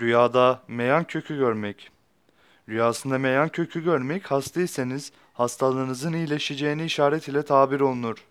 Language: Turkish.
Rüyada meyan kökü görmek. Rüyasında meyan kökü görmek hastaysanız hastalığınızın iyileşeceğini işaret ile tabir olunur.